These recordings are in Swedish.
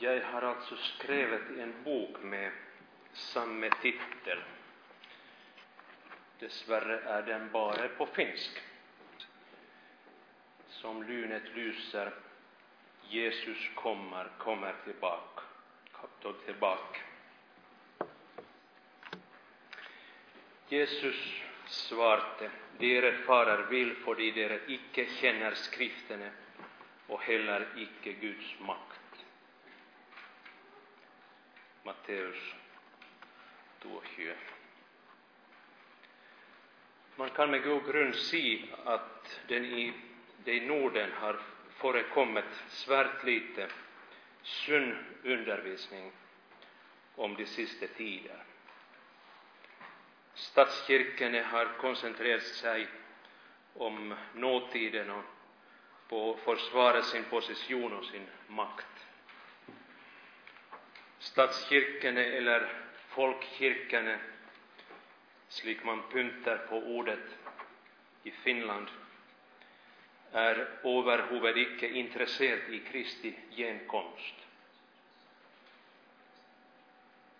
Jag har alltså skrivit en bok med samma titel. Dessvärre är den bara på finsk. Som lynet lyser, Jesus kommer, kommer tillbaka. tillbaka. Jesus svarte, dere farer vill fordi dere icke känner skriftene och heller icke Guds makt. Matteus 22. Man kan med god grund se att den i, det i Norden har förekommit svärt lite sund undervisning om de sista tider. Statskyrkan har koncentrerat sig om nåtiden och på att försvara sin position och sin makt. Statskyrkan eller folkkyrkan, slik man pyntar på ordet i Finland, är överhuvud icke intresserad i Kristi genkomst.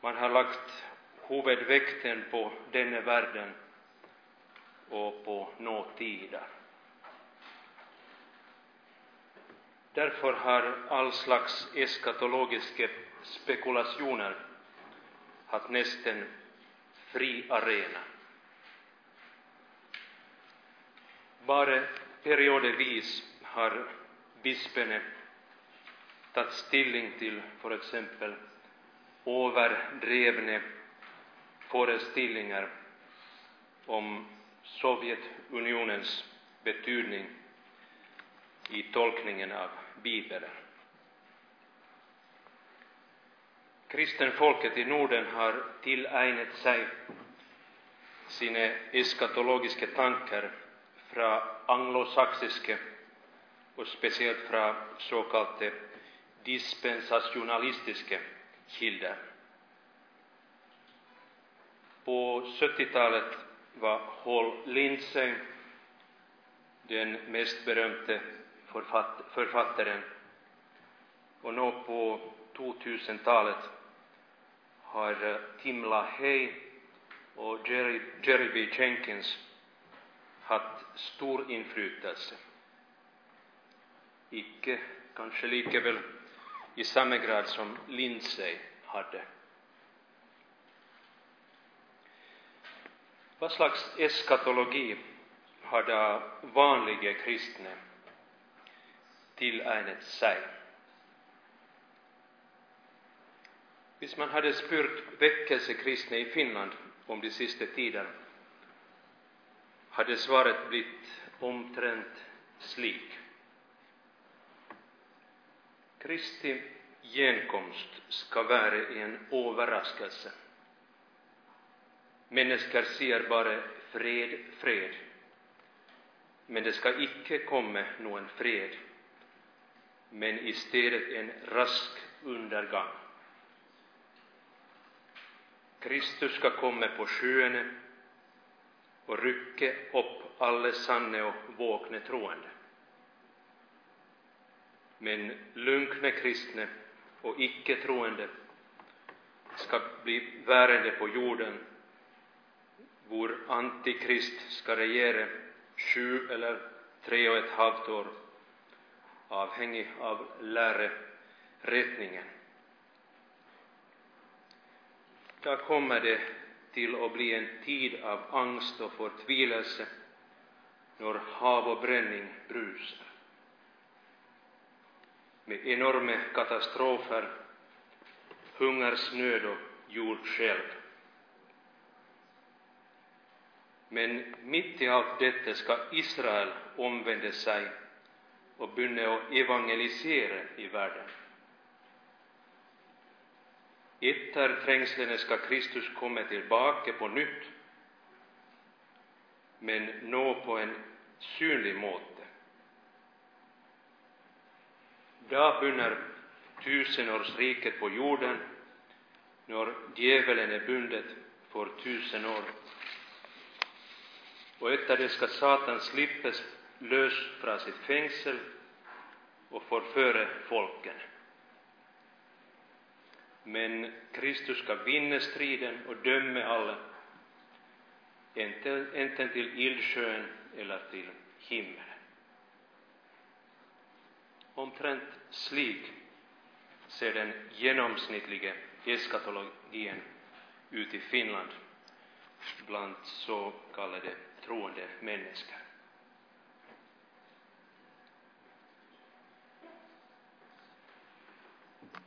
Man har lagt huvudvikten på denna världen och på nåtida. Därför har all slags eskatologiska spekulationer haft nästan fri arena. Bara periodvis har bispene tagit ställning till för exempel överdrevne föreställningar om Sovjetunionens betydning i tolkningen av Bibeln. Kristenfolket i Norden har tillägnat sig sina eskatologiska tankar från anglosaxiska och speciellt från så kallade dispensationalistiska källor. På 70-talet var Hall Lindsey den mest berömde författaren och nu på 2000-talet har eh, Tim LaHaye och Jerry, Jerry B. Jenkins haft stor inflytelse. Icke kanske lika väl i samma grad som Lindsay hade. Vad slags eskatologi har de vanliga kristna tillägnat sig? Hvis man hade spurt väckelsekristna i Finland om de sista tiderna hade svaret blivit omtrent slik. Kristi genkomst ska vara en överraskelse. Människor ser bara fred, fred. Men det ska icke komma någon fred, men istället en rask undergång. Kristus ska komma på skyarna och rycka upp alla sanna och vakna troende. Men lunkna kristna och icke troende ska bli värende på jorden, Vår antikrist ska regera sju eller tre och ett halvt år, avhängig av lärerättningen. Då kommer det till att bli en tid av angst och förtvivlelse när hav och bränning brusar. Med enorma katastrofer, hungersnöd och jordskälv. Men mitt i allt detta ska Israel omvända sig och börja evangelisera i världen. Efter trängslen ska Kristus komma tillbaka på nytt, men nå på en synlig måte. Då börjar tusenårsriket på jorden, när djävulen är bundet för tusen år. Och efter det ska Satan släppas lös från sitt fängsel och förföra folken men Kristus ska vinna striden och döma alla, enten till ildsjön eller till himmelen. Omtrent slik ser den genomsnittliga eskatologin ut i Finland bland så kallade troende människor.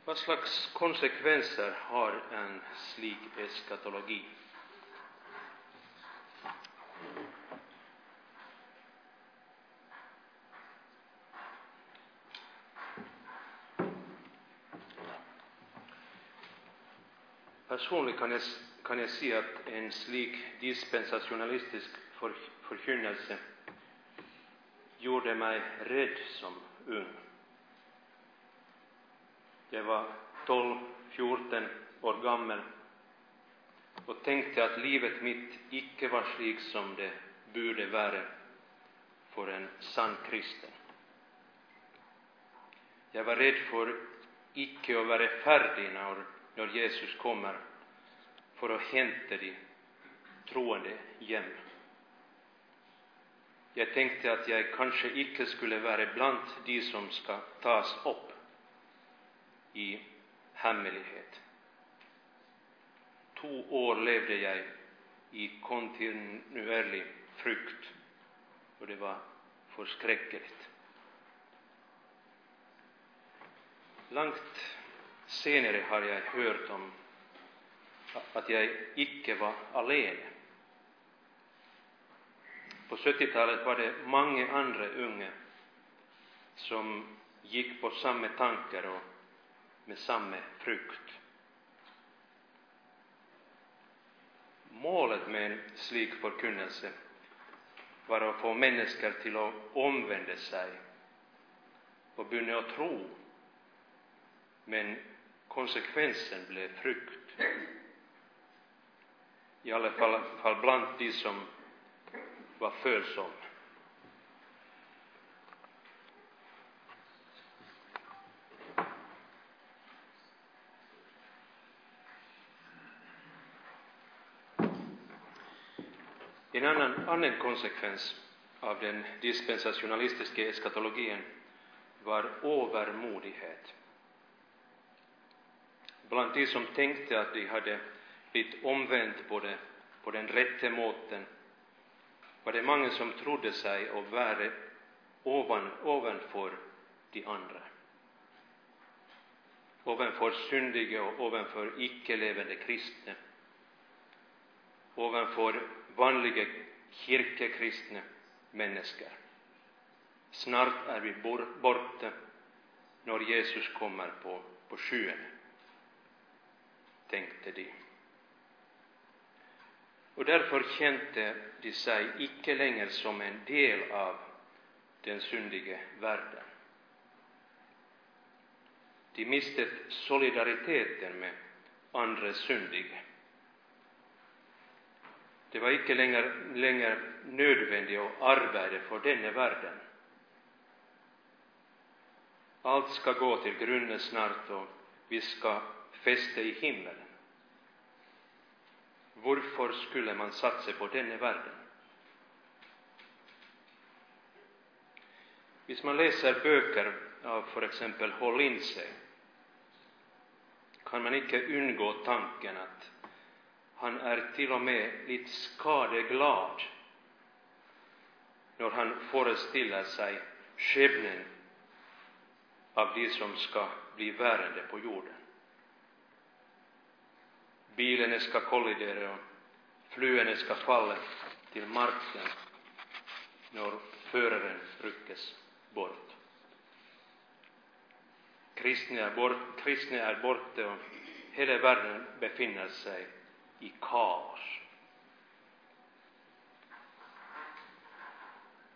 Vad slags konsekvenser har en slik eskatologi? Personligen kan jag, kan jag se att en slik dispensationalistisk för, förkynnelse gjorde mig rädd som ung. Jag var 12, 14 år gammal och tänkte att livet mitt icke var slik som det borde vara för en sann kristen. Jag var rädd för icke att vara färdig när, när Jesus kommer för att hämta de troende hem. Jag tänkte att jag kanske icke skulle vara bland de som ska tas upp i hemlighet. Två år levde jag i kontinuerlig frukt och det var förskräckligt. Långt senare har jag hört om att jag icke var alene. På 70-talet var det många andra unga som gick på samma tankar och med samma frukt. Målet med en slik förkunnelse var att få människor till att omvända sig och börja att tro, men konsekvensen blev frukt. I alla fall, fall bland de som var följsamma. En annan, annan konsekvens av den dispensationalistiska eskatologin var övermodighet. Bland de som tänkte att de hade blivit omvänt på, det, på den rätte måten var det många som trodde sig och vara ovan, ovanför de andra. Ovanför syndiga och ovanför icke-levande kristna. Ovanför vanliga kirkekristna människor. Snart är vi borta när Jesus kommer på, på skyn, tänkte de. Och därför kände de sig icke längre som en del av den syndiga världen. De miste solidariteten med andra syndiga. Det var icke längre, längre nödvändigt att arbeta för denna världen. Allt ska gå till grunden snart och vi ska fästa i himmelen. Varför skulle man satsa på denna världen? Om man läser böcker av för exempel H. Kan man icke undgå tanken att han är till och med lite skadeglad när han föreställer sig skepnaden av de som ska bli bärande på jorden. Bilen ska kollidera och flyende ska falla till marken när föraren ryckes bort. Kristna är, bort, kristna är borta och hela världen befinner sig i kaos.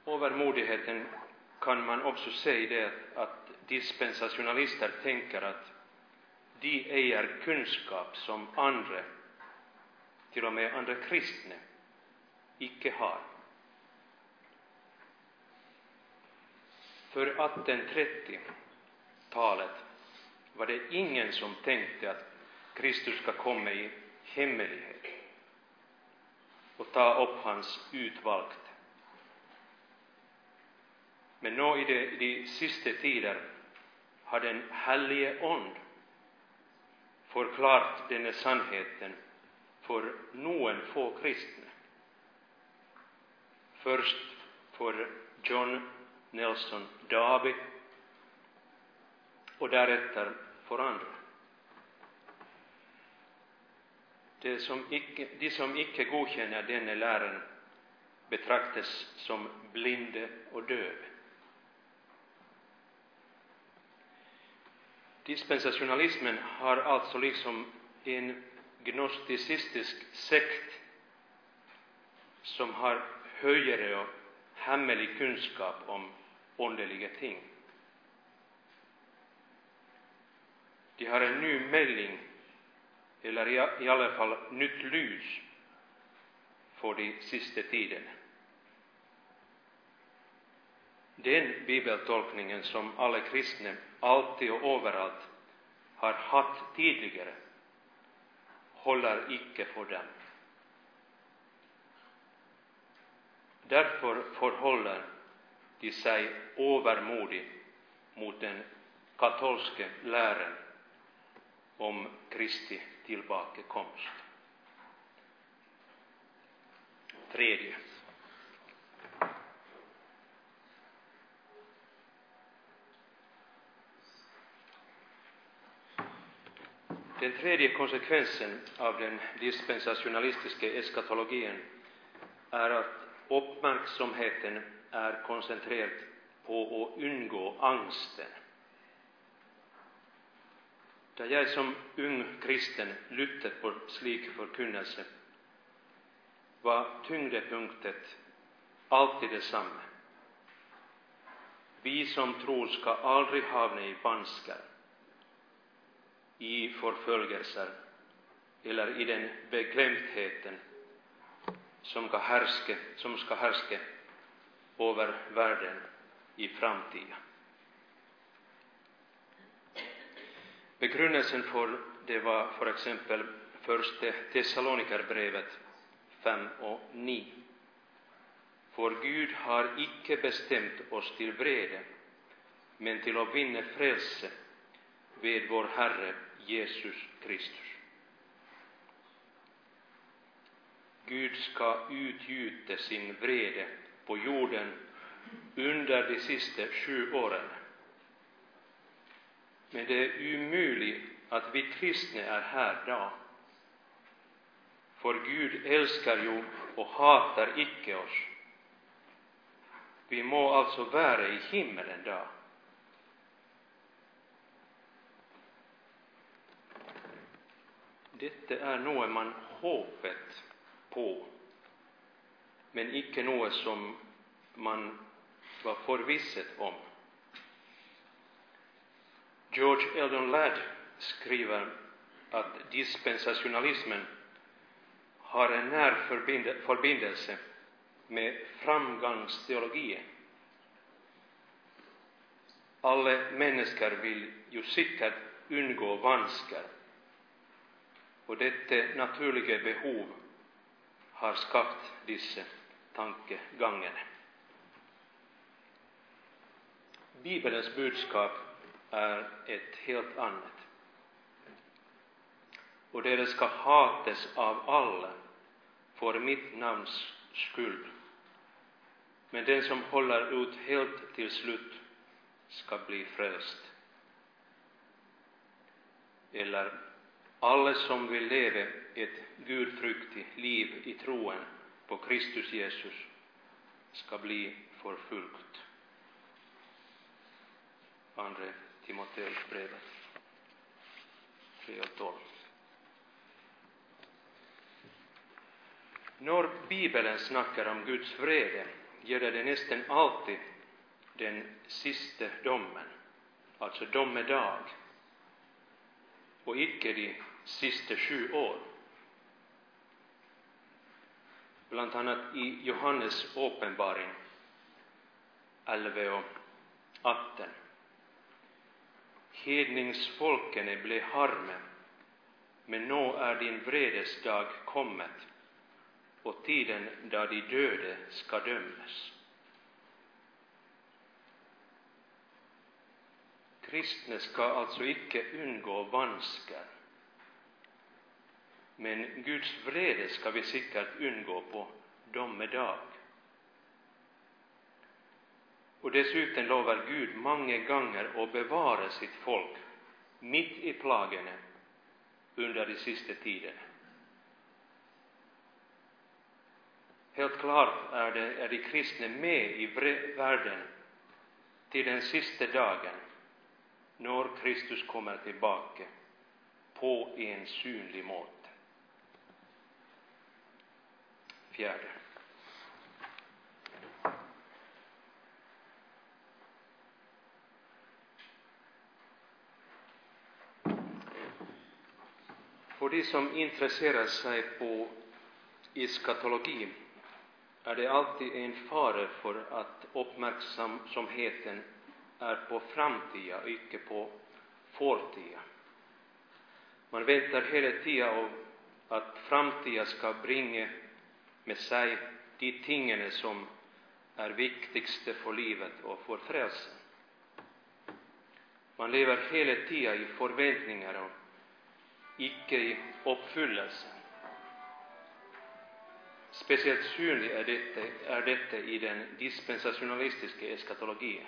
Övermodigheten kan man också se i det att dispensationalister tänker att de äger kunskap som andra, till och med andra kristna, icke har. För 1830-talet var det ingen som tänkte att Kristus ska komma i hemlighet och ta upp hans utvalgte. Men nå i de, de sista tider har den helige Ond förklarat denna sannheten för någon få kristna. Först för John Nelson Darby och därefter för andra. De som icke, de som icke godkänner denna läran betraktas som blinde och döva. Dispensationalismen har alltså liksom en gnosticistisk sekt som har högre och hemlig kunskap om underliga ting. De har en ny melding, eller i alla fall nytt ljus för de sista tiderna. Den bibeltolkningen som alla kristna alltid och överallt har haft tidigare håller icke för dem. Därför förhåller de sig övermodigt mot den katolska läran om Kristi tillbakekomst. Tredje. Den tredje konsekvensen av den dispensationalistiska eskatologin är att uppmärksamheten är koncentrerad på att undgå angsten. Da jag som ung kristen lyttet på slik förkunnelse var tyngdepunktet alltid detsamma. Vi som tror ska aldrig havna i vanskar i förföljelser eller i den beklämdheten som ska härska, som ska härska över världen i framtiden. Begrundelsen för det var för exempel första Thessalonikerbrevet 5 och 9. För Gud har icke bestämt oss till vrede, men till att vinna frälse ved vår Herre Jesus Kristus. Gud ska utgjuta sin vrede på jorden under de sista sju åren. Men det är omöjligt att vi kristna är här då. För Gud älskar ju och hatar icke oss. Vi må alltså vara i himmelen då. Detta är något man hoppet på, men icke något som man var förvissad om. George Eldon Ladd skriver att dispensationalismen har en när förbindelse med framgångsteologin. Alla människor vill ju säkert undgå vansker, och detta naturliga behov har skapat dessa tankegångar. Bibelns budskap är ett helt annat. Och det ska hatas av alla för mitt namns skull. Men den som håller ut helt till slut ska bli frälst. Eller alla som vill leva ett gudfruktigt liv i troen på Kristus Jesus ska bli förfulgt. Andra Timoteusbrevet 3 och 12. När Bibeln snackar om Guds vrede gäller det nästan alltid den sista domen, alltså domedag, och icke de sista sju år. Bland annat i Johannes uppenbaring 11 och 18 hedningsfolkene ble harme men nå är din vredesdag kommet och tiden då de döde ska dömas. Kristne ska alltså icke undgå vansker, men Guds vrede ska vi säkert undgå på domedag. Och dessutom lovar Gud många gånger att bevara sitt folk mitt i plagen under de sista tiderna. Helt klart är, det, är de kristna med i världen till den sista dagen, när Kristus kommer tillbaka på en synlig måte. Fjärde. För de som intresserar sig på eskatologi är det alltid en fara för att uppmärksamheten är på framtida och icke på fortida. Man väntar hela tiden att framtida ska bringa med sig de tingen som är viktigaste för livet och för frälsen. Man lever hela tiden i förväntningar ikke icke i uppfyllelse. Speciellt synlig är detta, er dette i den dispensationalistiska eskatologin.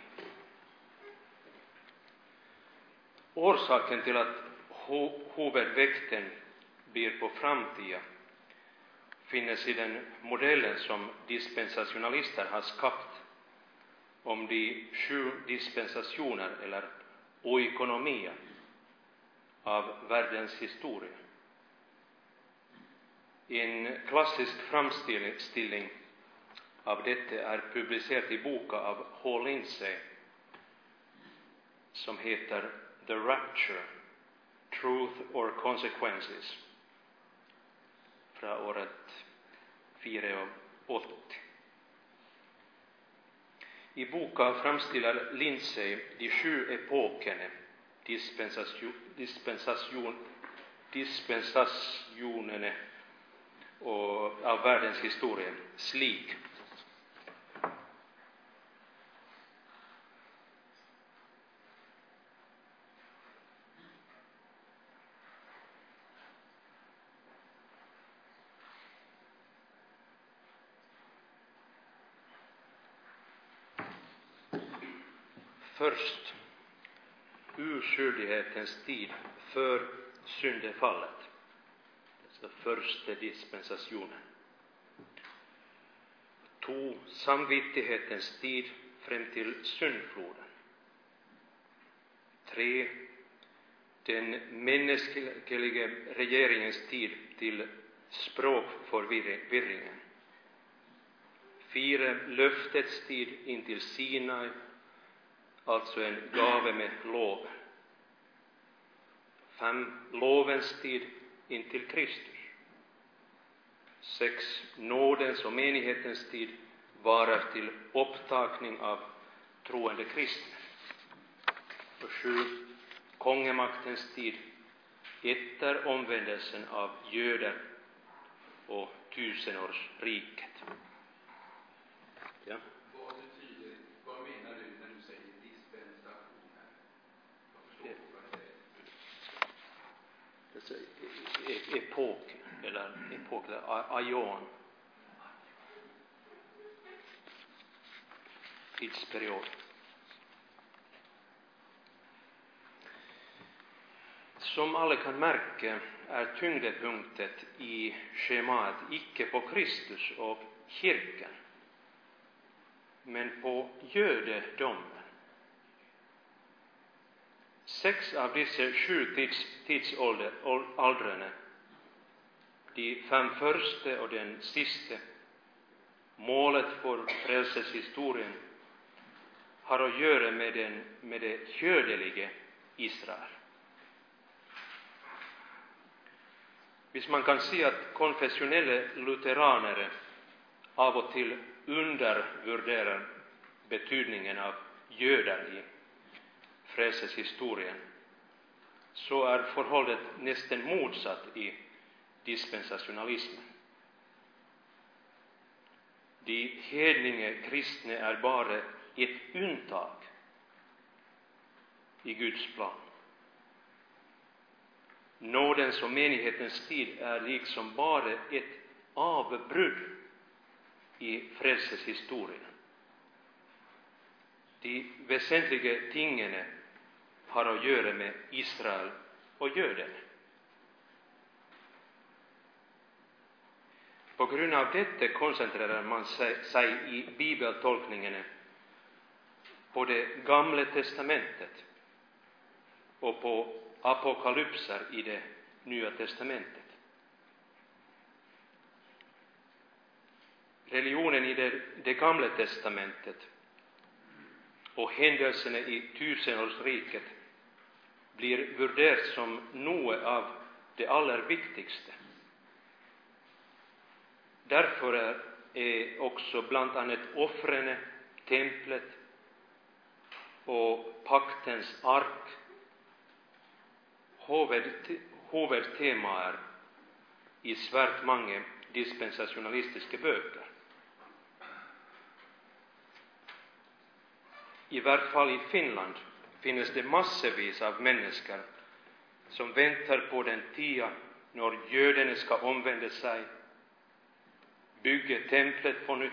Orsaken till att huvudväkten blir på framtida finnes i den modellen som dispensationalister har skapat om de sju dispensationer eller oikonomier av världens historia. En klassisk framställning av detta är publicerad i boken av H. Lindsay som heter The Rapture, Truth or Consequences från året 480. I boken framställer Lindsay de sju epokerna, dispensation, dispensation, dispensationerna och, av världens historia slik. Först skyldighetens tid för syndefallet den första dispensationen. Två, samvittighetens tid fram till syndfloden. Tre, den mänskliga regeringens tid till språkförvirringen. Fyra, löftets tid intill Sinai, alltså en gave med lov. 5. lovens tid intill Kristus. 6. nådens och menighetens tid varar till upptagning av troende kristna. Och Kongemaktens tid efter omvändelsen av göder och tusenårsriket. Ja. Vad betyder, vad menar du när du säger dispensation här? Jag förstår inte vad det Alltså, e- e- epok, eller epok, eller aion. Tidsperiod. Som alla kan märka är tyngdpunkten i schemat icke på Kristus och kyrkan, men på gödedomen. Sex av dessa sju tids, tidsåldrarna, de fem första och den sista, målet för frälseshistorien, har att göra med, den, med det ködeliga Israel. Visst man kan se att konfessionella lutheraner av och till undervärderar betydningen av göder i frälseshistorien, så är förhållandet nästan motsatt i dispensationalismen. De hedninge kristne är bara ett undantag i Guds plan. Nådens och menighetens tid är liksom bara ett avbrott i frälseshistorien. De väsentliga tingen har att göra med Israel och Jöden. På grund av detta koncentrerar man sig i bibeltolkningen på det gamla testamentet och på apokalypser i det nya testamentet. Religionen i det, det gamla testamentet och händelserna i tusenårsriket blir värderat som något av det allra viktigaste. Därför är, är också bland annat offren, templet och paktens ark huvudtemaer i svärt många dispensationalistiska böcker. I vart fall i Finland finns det massvis av människor som väntar på den tia när judarna ska omvända sig, bygge templet på nytt,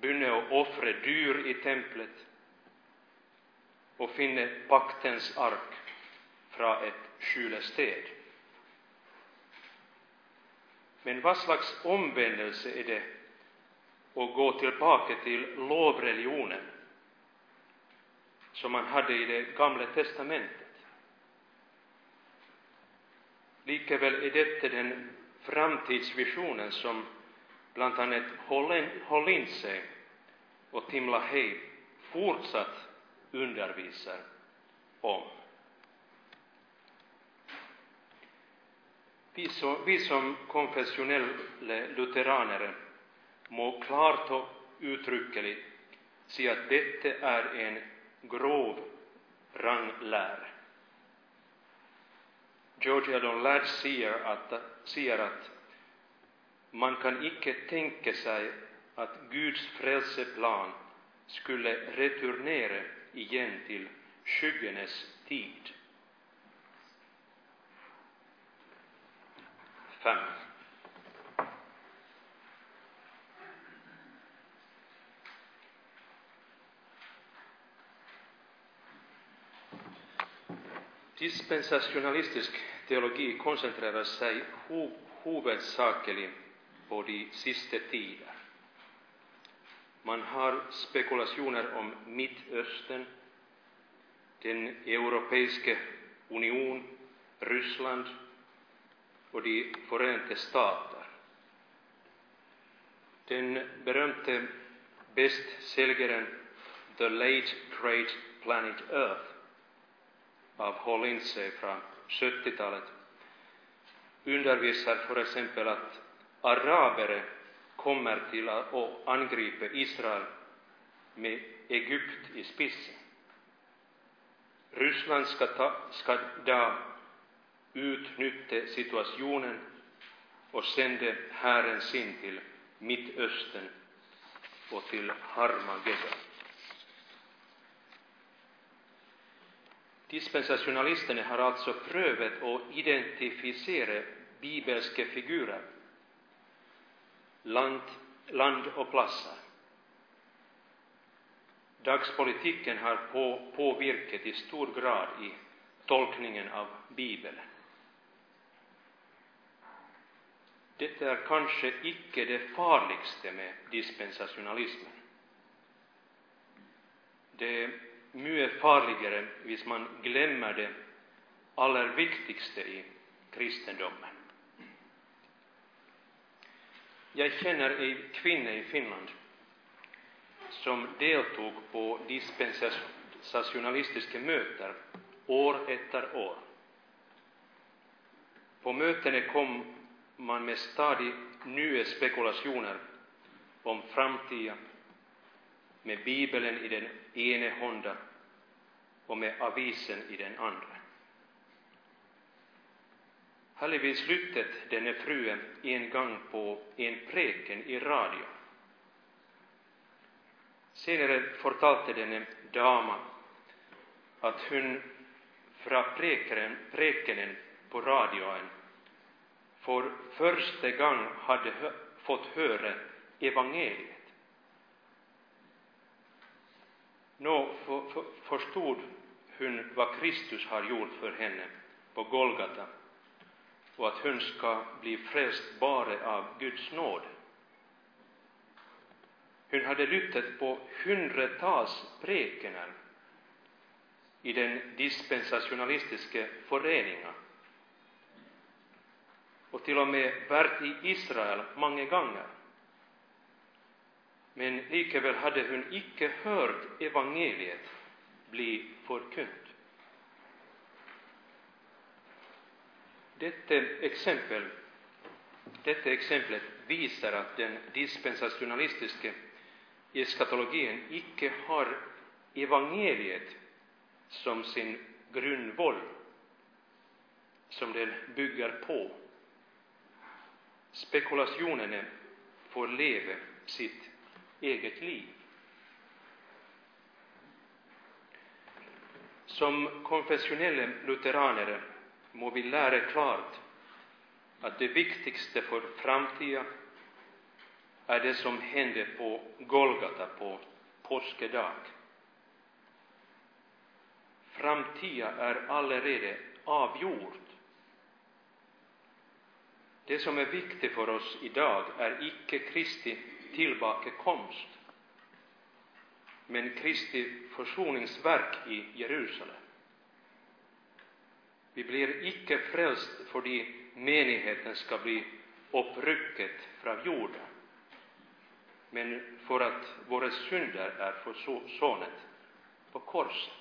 börja och offre dyr i templet och finne paktens ark från ett skjulested. Men vad slags omvändelse är det att gå tillbaka till lovreligionen som man hade i det gamla testamentet? Likaväl är detta den framtidsvisionen som bland annat Hollinse och Tim LaHaye fortsatt undervisar om. Vi som, vi som konfessionella lutheraner må klart och uttryckligt säga att detta är en grov ranglär. George Eldon Ladd säger att, säger att man kan icke tänka sig att Guds frälseplan skulle returnera igen till skyggenes tid. 5. Dispensationalistisk teologi koncentrerar sig huvudsakligen på de sista tider. Man har spekulationer om Mittöstern, den Europeiska union, Ryssland och de Förenta stater. Den berömte bästsäljaren The Late Great Planet Earth av Hollinse från 70-talet undervisar för exempel att araber kommer till att angripa Israel med Egypt i spetsen. Ryssland ska, ta, ska då utnyttja situationen och sända hären sin till Mittöstern och till Harmageddon. Dispensationalisterna har alltså prövat att identifiera bibelska figurer, land, land och platser. Dagspolitiken har på, påverkat i stor grad i tolkningen av Bibeln. Detta är kanske icke det farligaste med dispensationalismen. Det mycket farligare hvis man glömmer det allra viktigaste i kristendomen. Jag känner en kvinna i Finland som deltog på dispensationalistiska möten år efter år. På mötena kom man med stadigt nya spekulationer om framtiden med Bibeln i den ena handen och med avisen i den andra. Härlig vid slutet denne fruen en gång på en preken i radio. Senare fortalte denne dama att hon från prekenen, prekenen på radion för första gången hade hö fått höra evangeliet. Nå för, för, förstod hon vad Kristus har gjort för henne på Golgata, och att hon ska bli frälst bara av Guds nåd. Hon hade lyttat på hundratals prekener i den dispensationalistiska föreningen och till och med varit i Israel många gånger. Men likaväl hade hon icke hört evangeliet bli förkunt. Detta exempel, detta exemplet visar att den dispensationalistiska eskatologin icke har evangeliet som sin grunnvoll, som den bygger på. Spekulationerna får leva sitt eget liv. Som konfessionella lutheraner må vi lära klart att det viktigaste för framtiden är det som hände på Golgata på påskedag. Framtiden är allerede avgjord. Det som är viktigt för oss i dag, icke Kristi tillbakekomst, men Kristi försoningsverk i Jerusalem. Vi blir ikke för att menigheten ska bli upprycket från jorden, men för att våra synder är forsonet på korset.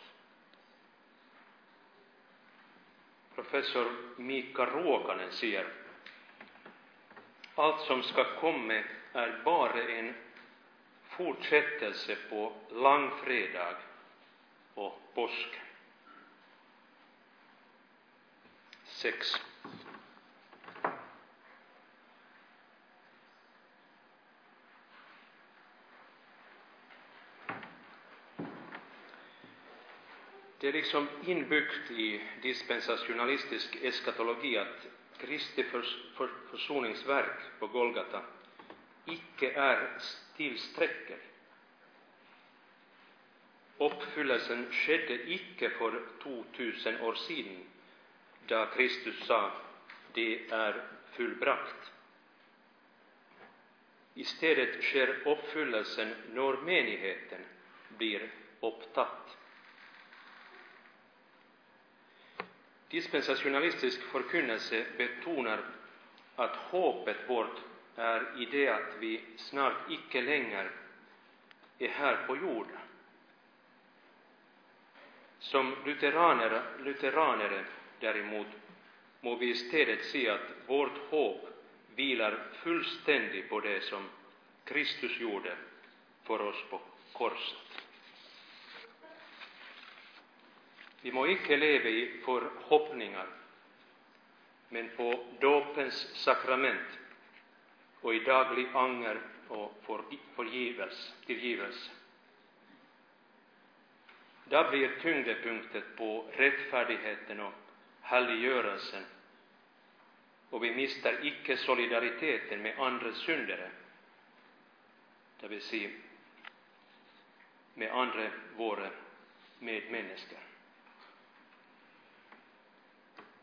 Professor Mika Råkanen säger allt som ska komma är bara en fortsättelse på långfredag och påsk. 6. Det är liksom inbyggt i dispensationalistisk eskatologi att Kristi försoningsverk på Golgata icke är tilstrekkelig. Uppfyllelsen skedde icke för 2000 år sedan, då Kristus sa 'det är fullbrakt'. I stället sker uppfyllelsen när menigheten blir upptatt. Dispensationalistisk förkunnelse betonar att hoppet vårt är i det att vi snart icke längre är här på jorden. Som lutheraner, lutheranere däremot må vi i se att vårt hopp vilar fullständigt på det som Kristus gjorde för oss på korset. Vi må icke leva i förhoppningar, men på dopens sakrament och i daglig anger och tillgivelse. Där blir tyngdpunkten på rättfärdigheten och helliggörelsen och vi mister icke solidariteten med andra syndare, det vill säga med andra, våra medmänniskor.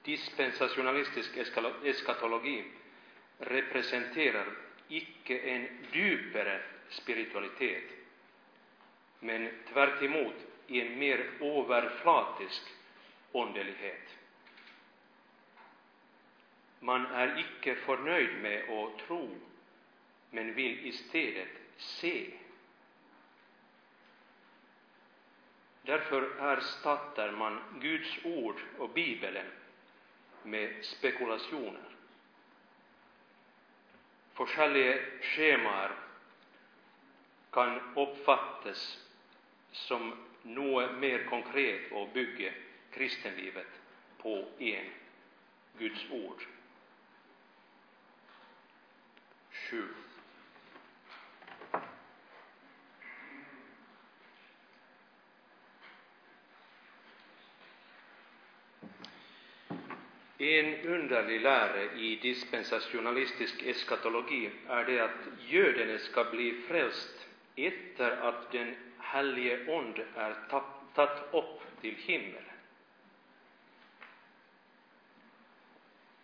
Dispensationalistisk eskatologi representerar icke en djupare spiritualitet, men tvärtemot i en mer overflatisk åndelighet. Man är icke förnöjd med att tro, men vill istället se. Därför erstatter man Guds ord och Bibelen med spekulationer forskjellige skjemaer kan oppfattes som noe mer konkret å bygge kristenlivet på enn Guds ord. Sju. En underlig lära i dispensationalistisk eskatologi är det att gödene ska bli frälst efter att den helige ond är tagit upp till himmelen.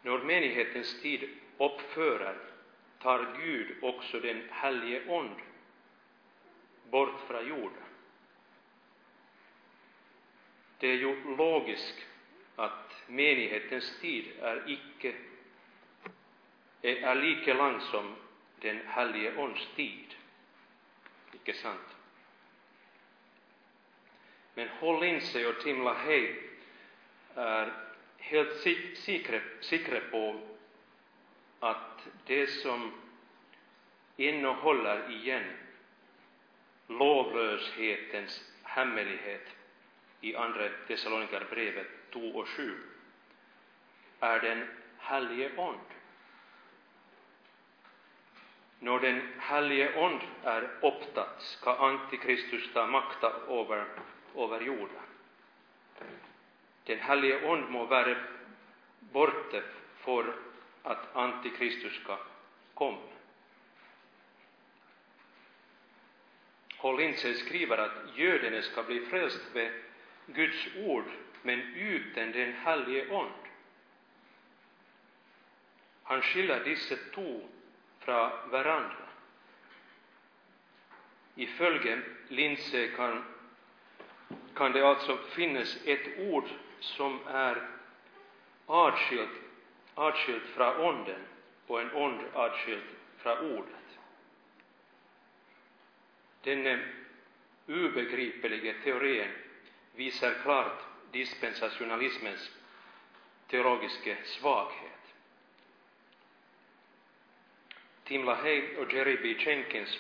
När menighetens tid uppförar tar Gud också den helige ond bort från jorden. Det är ju logiskt att menighetens tid är, icke, är lika lång som den helige Ons tid. Icke sant? Men håll in sig och Timla hej är helt säkra på att det som ännu håller igen lovlöshetens hemlighet i Andra Thessalonikerbrevet 2 och 7 är den helige ond? När den helige ond är upptatt ska Antikristus ta makta över, över jorden. Den helige ond må vara borta för att Antikristus ska komma. Håll skriver att gödene ska bli frälst vid Guds ord, men utan den helige Ande. Han skiljer dessa två från varandra. Ifølge Lindsey kan, kan det alltså finnas ett ord som är avskilt, avskilt från onden och en ond avskilt från ordet. Denne obegripliga teorin visar klart dispensationalismens teologiska svaghet. Tim LaHaye och Jerry B. Jenkins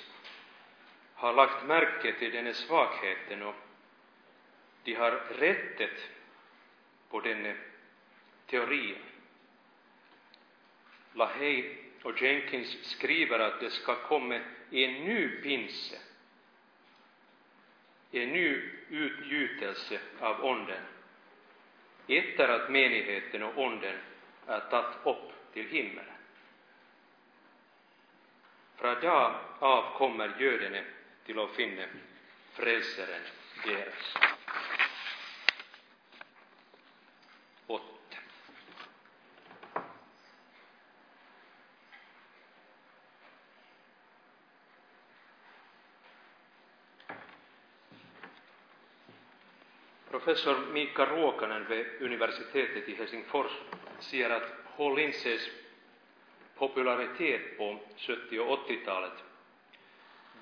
har lagt märke till denna svagheten och de har rättet på denna teori. LaHaye och Jenkins skriver att det ska komma en ny pinse, en ny utgjutelse av Onden, efter att menigheten och Onden är tagit upp till himmelen. Från dag av kommer gödene till att finna frälsaren deras. 8. Professor Mika Ruokanen vid universitetet i Helsingfors säger att H. Linses popularitet på 70 och 80-talet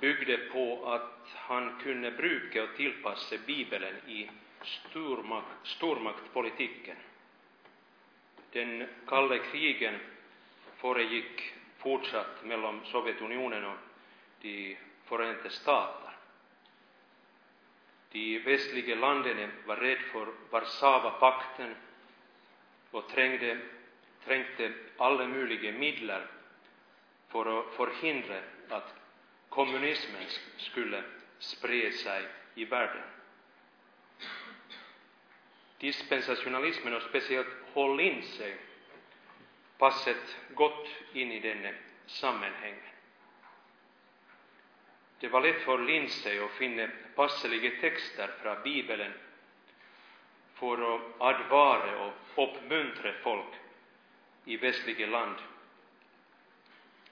byggde på att han kunde bruka och tillpassa Bibeln i stormakt, stormaktpolitiken. Den kalla krigen föregick fortsatt mellan Sovjetunionen och de Förenta staterna. De västliga länderna var rädda för Warszawapakten och trängde, trängte alla möjliga medel för att förhindra att kommunismen skulle sprida sig i världen. Dispensationalismen och speciellt Håll in sig, passet gott in i denna sammanhang. Det var lätt för Lindsey att finna passeliga texter från Bibeln för att advara och uppmuntra folk i västliga land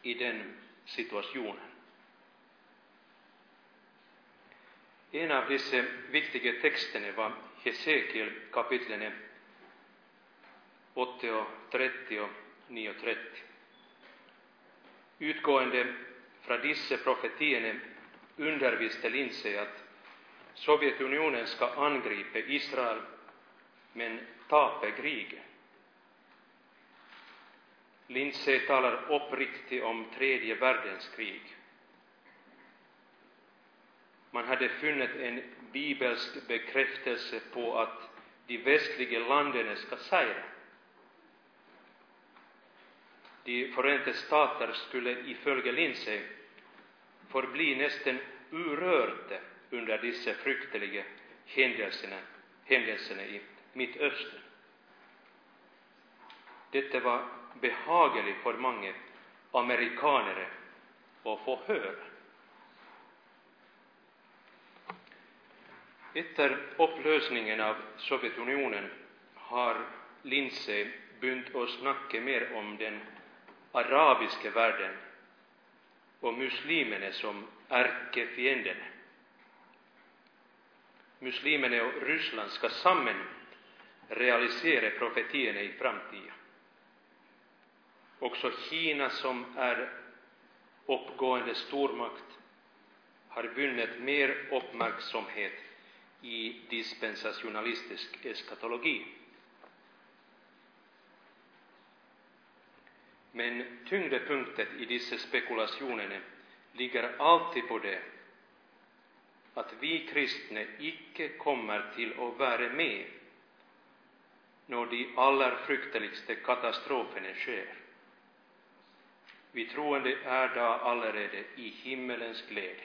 i den situationen. En av dessa viktiga texterna var Hesekiel kapitlen 8 och 30 och 9 och 30. Utgående från dessa profetierna undervisade Lindsey att Sovjetunionen ska angripa Israel men tape kriget. Lindsey talar uppriktigt om tredje världskrig. Man hade funnit en bibelsk bekräftelse på att de västliga länderna ska segra. de Förenta stater skulle ifølge Lindsey forbli nesten urørte under disse fryktelige händelserna, händelserna i Midtøsten. Dette var behagelig for mange amerikanere å få høre. Etter oppløsningen av Sovjetunionen har Lindsey begynt å snakke mer om den arabiske verden och muslimerna som ärkefienderna. Muslimerna och Ryssland ska samman realisera profetierna i framtiden. Också Kina, som är uppgående stormakt, har vunnit mer uppmärksamhet i dispensationalistisk eskatologi. Men tyngdpunkten i dessa spekulationer ligger alltid på det att vi kristne icke kommer till att vara med när de allra frykteligste katastroferna sker. Vi troende är då allerede i himmelens glädje.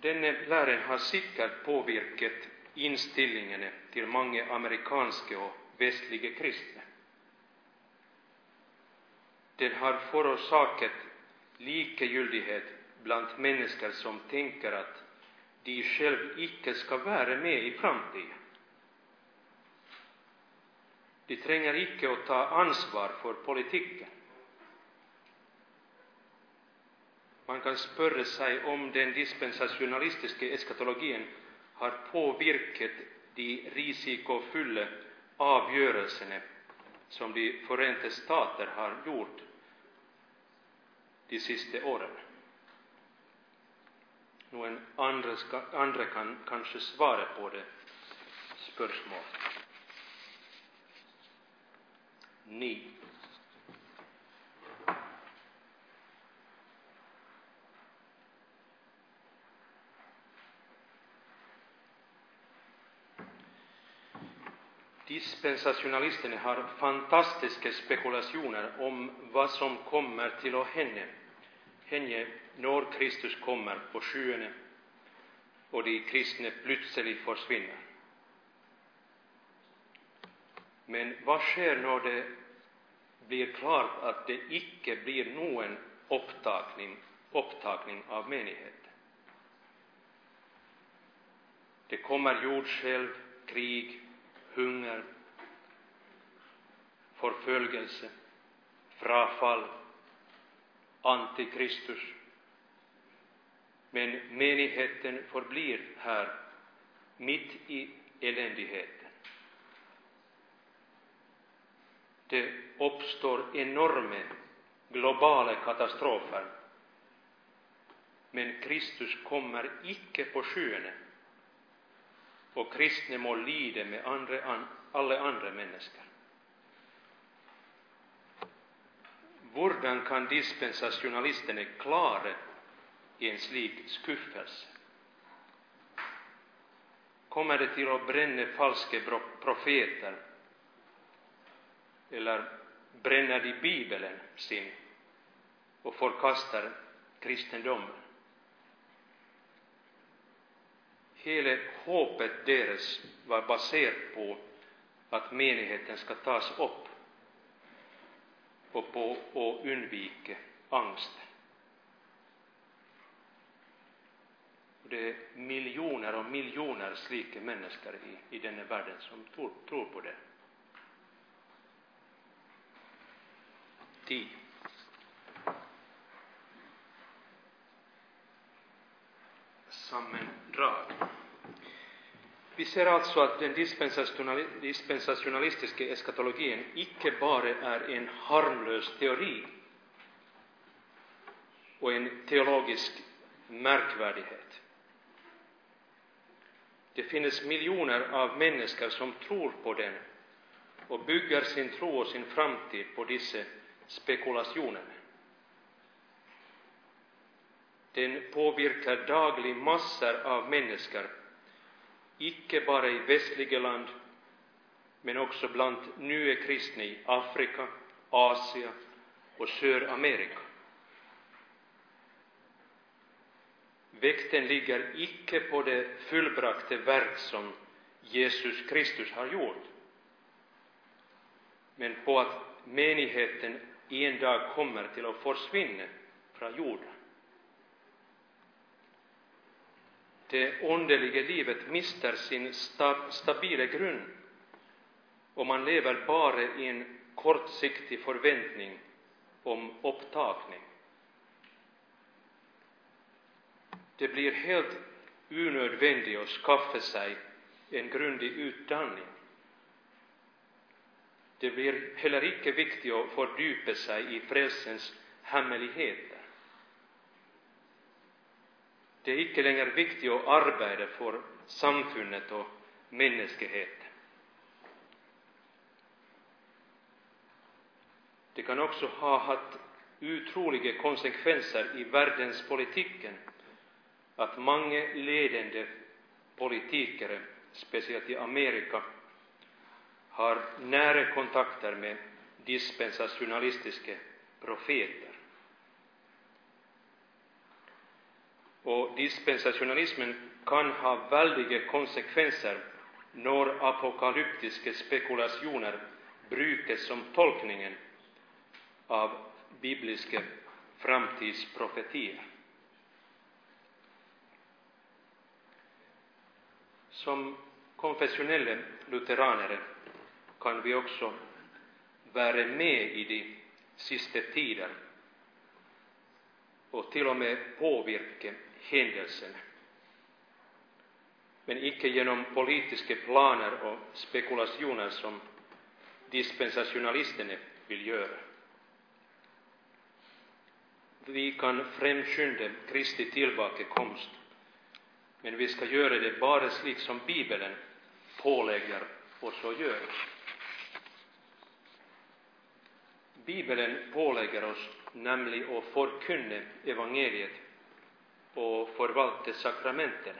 Denne läraren har säkert påvirkat innstillingene til mange amerikanske og vestlige kristne. Den har forårsaket likegyldighet blant mennesker som tenker at de själv ikke skal være med i framtiden. De trenger ikke å ta ansvar for politikken. Man kan spørre seg om den dispensasjonalistiske eskatologien har påvirket de risikofulla avgörelserna som De Förenta stater har gjort de sista åren. Någon andra, kan kanske svara på det spörsmålet. Ni. Dispensationalisterna har fantastiska spekulationer om vad som kommer till och hende, henne när Kristus kommer på skyarna och de kristna plötsligt försvinner. Men vad sker när det blir klart att det icke blir någon upptagning, upptagning av menigheten? Det kommer jordskjelv, krig, hunger, förföljelse, frafall, antikristus. Men menigheten förblir här mitt i eländigheten. Det uppstår enorma globala katastrofer, men Kristus kommer icke på skyene och kristne må lide med andre, alla andra människor. Hvordan kan dispensasjonalistene klare en slik skuffelse? Kommer det till att bränna falske profeter, eller bränner de Bibelen sin och förkastar kristendomen? hela hoppet deras var baserat på att menigheten ska tas upp och på att undvika angsten. Det är miljoner och miljoner slika människor i, i denna världen som tror, tror på det. 10. sammandrag. Vi ser alltså att den dispensationalistiska eskatologin icke bara är en harmlös teori och en teologisk märkvärdighet. Det finns miljoner av människor som tror på den och bygger sin tro och sin framtid på dessa spekulationer. Den påvirkar dagligen massor av människor, icke bara i västliga land, men också bland nya kristna i Afrika, Asien och Sydamerika. Väkten ligger icke på det fullbrakte verk som Jesus Kristus har gjort, men på att menigheten en dag kommer till att försvinna från jorden. Det underliga livet mister sin stab stabila grund och man lever bara i en kortsiktig förväntning om upptagning. Det blir helt unödvändigt att skaffa sig en grundlig utdanning. Det blir heller icke viktigt att fördjupa sig i frälsens hemlighet det är icke längre viktigt att arbeta för samfundet och mänskligheten. Det kan också ha haft otroliga konsekvenser i världspolitiken att många ledande politiker, speciellt i Amerika, har nära kontakter med dispensationalistiska profeter. Och dispensationalismen kan ha väldiga konsekvenser när apokalyptiska spekulationer brukas som tolkningen av bibliska framtidsprofetier. Som konfessionella lutheraner kan vi också vara med i de sista tider och till och med påverka händelserna, men icke genom politiska planer och spekulationer som dispensationalisterna vill göra. Vi kan framskynda Kristi tillbakakomst, men vi ska göra det bara slik som Bibeln pålägger oss att göra. Bibeln pålägger oss nämligen att förkunna evangeliet och förvalta sakramenten.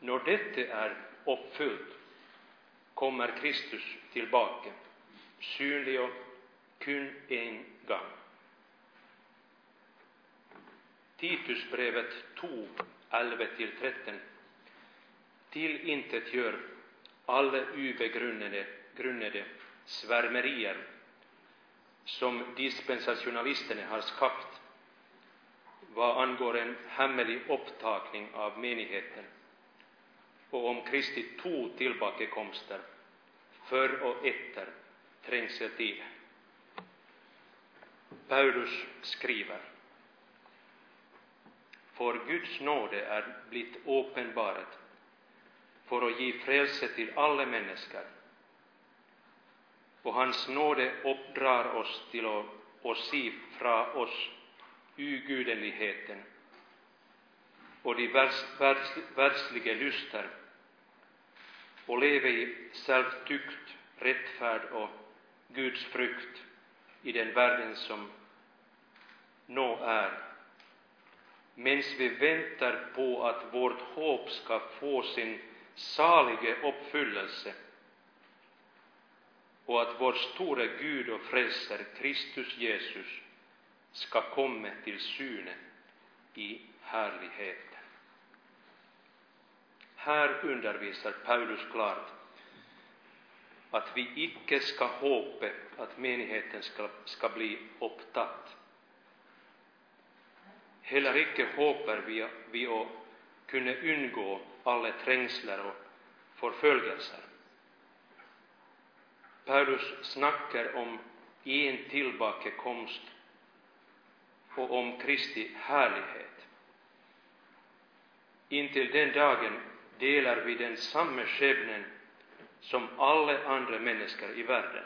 När detta är uppfyllt kommer Kristus tillbaka, synlig och kun en gång. Titusbrevet 2, 11-13 tillintetgör alla obegrundade grundade svärmerier som dispensationalisterna har skapat vad angår en hemlig upptagning av menigheten och om Kristi två tillbakekomster, för och efter trängseltiden. Paulus skriver för Guds nåde är blivit uppenbarad, för att ge frälse till alla människor och hans nåde uppdrar oss till att, att se från oss gudenligheten och de världsliga lyster. Och leve i självtykt, rättfärd och Guds frukt i den världen som nå är, medan vi väntar på att vårt hopp ska få sin saliga uppfyllelse och att vår store Gud och frälsare Kristus Jesus ska komma till syne i härligheten. Här undervisar Paulus klart att vi icke ska hoppa att menigheten ska, ska bli upptatt. Heller icke hoppar vi, vi att kunna undgå alla trängsler och förföljelser. Paulus snackar om en tillbakakomst och om Kristi härlighet. Intill den dagen delar vi den samma skepnad som alla andra människor i världen.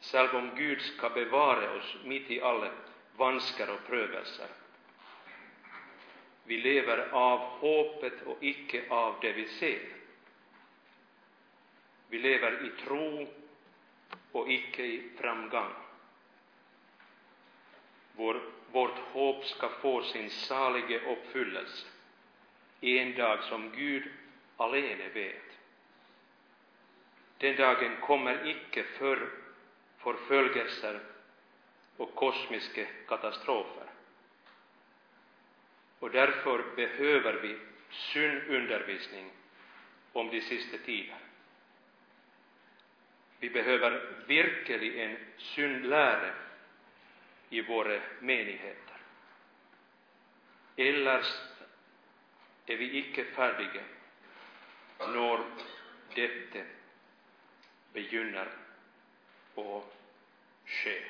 Själv om Gud ska bevara oss mitt i alla vanskar och prövelser. Vi lever av hoppet och icke av det vi ser. Vi lever i tro och icke i framgång. Vår, vårt hopp ska få sin salige uppfyllelse en dag som Gud alene vet. Den dagen kommer icke för förföljelser och kosmiska katastrofer. Och därför behöver vi syndundervisning om de sista tider. Vi behöver verkligen syndlära i våra menigheter. Ellers är vi icke färdiga när detta begynner att ske.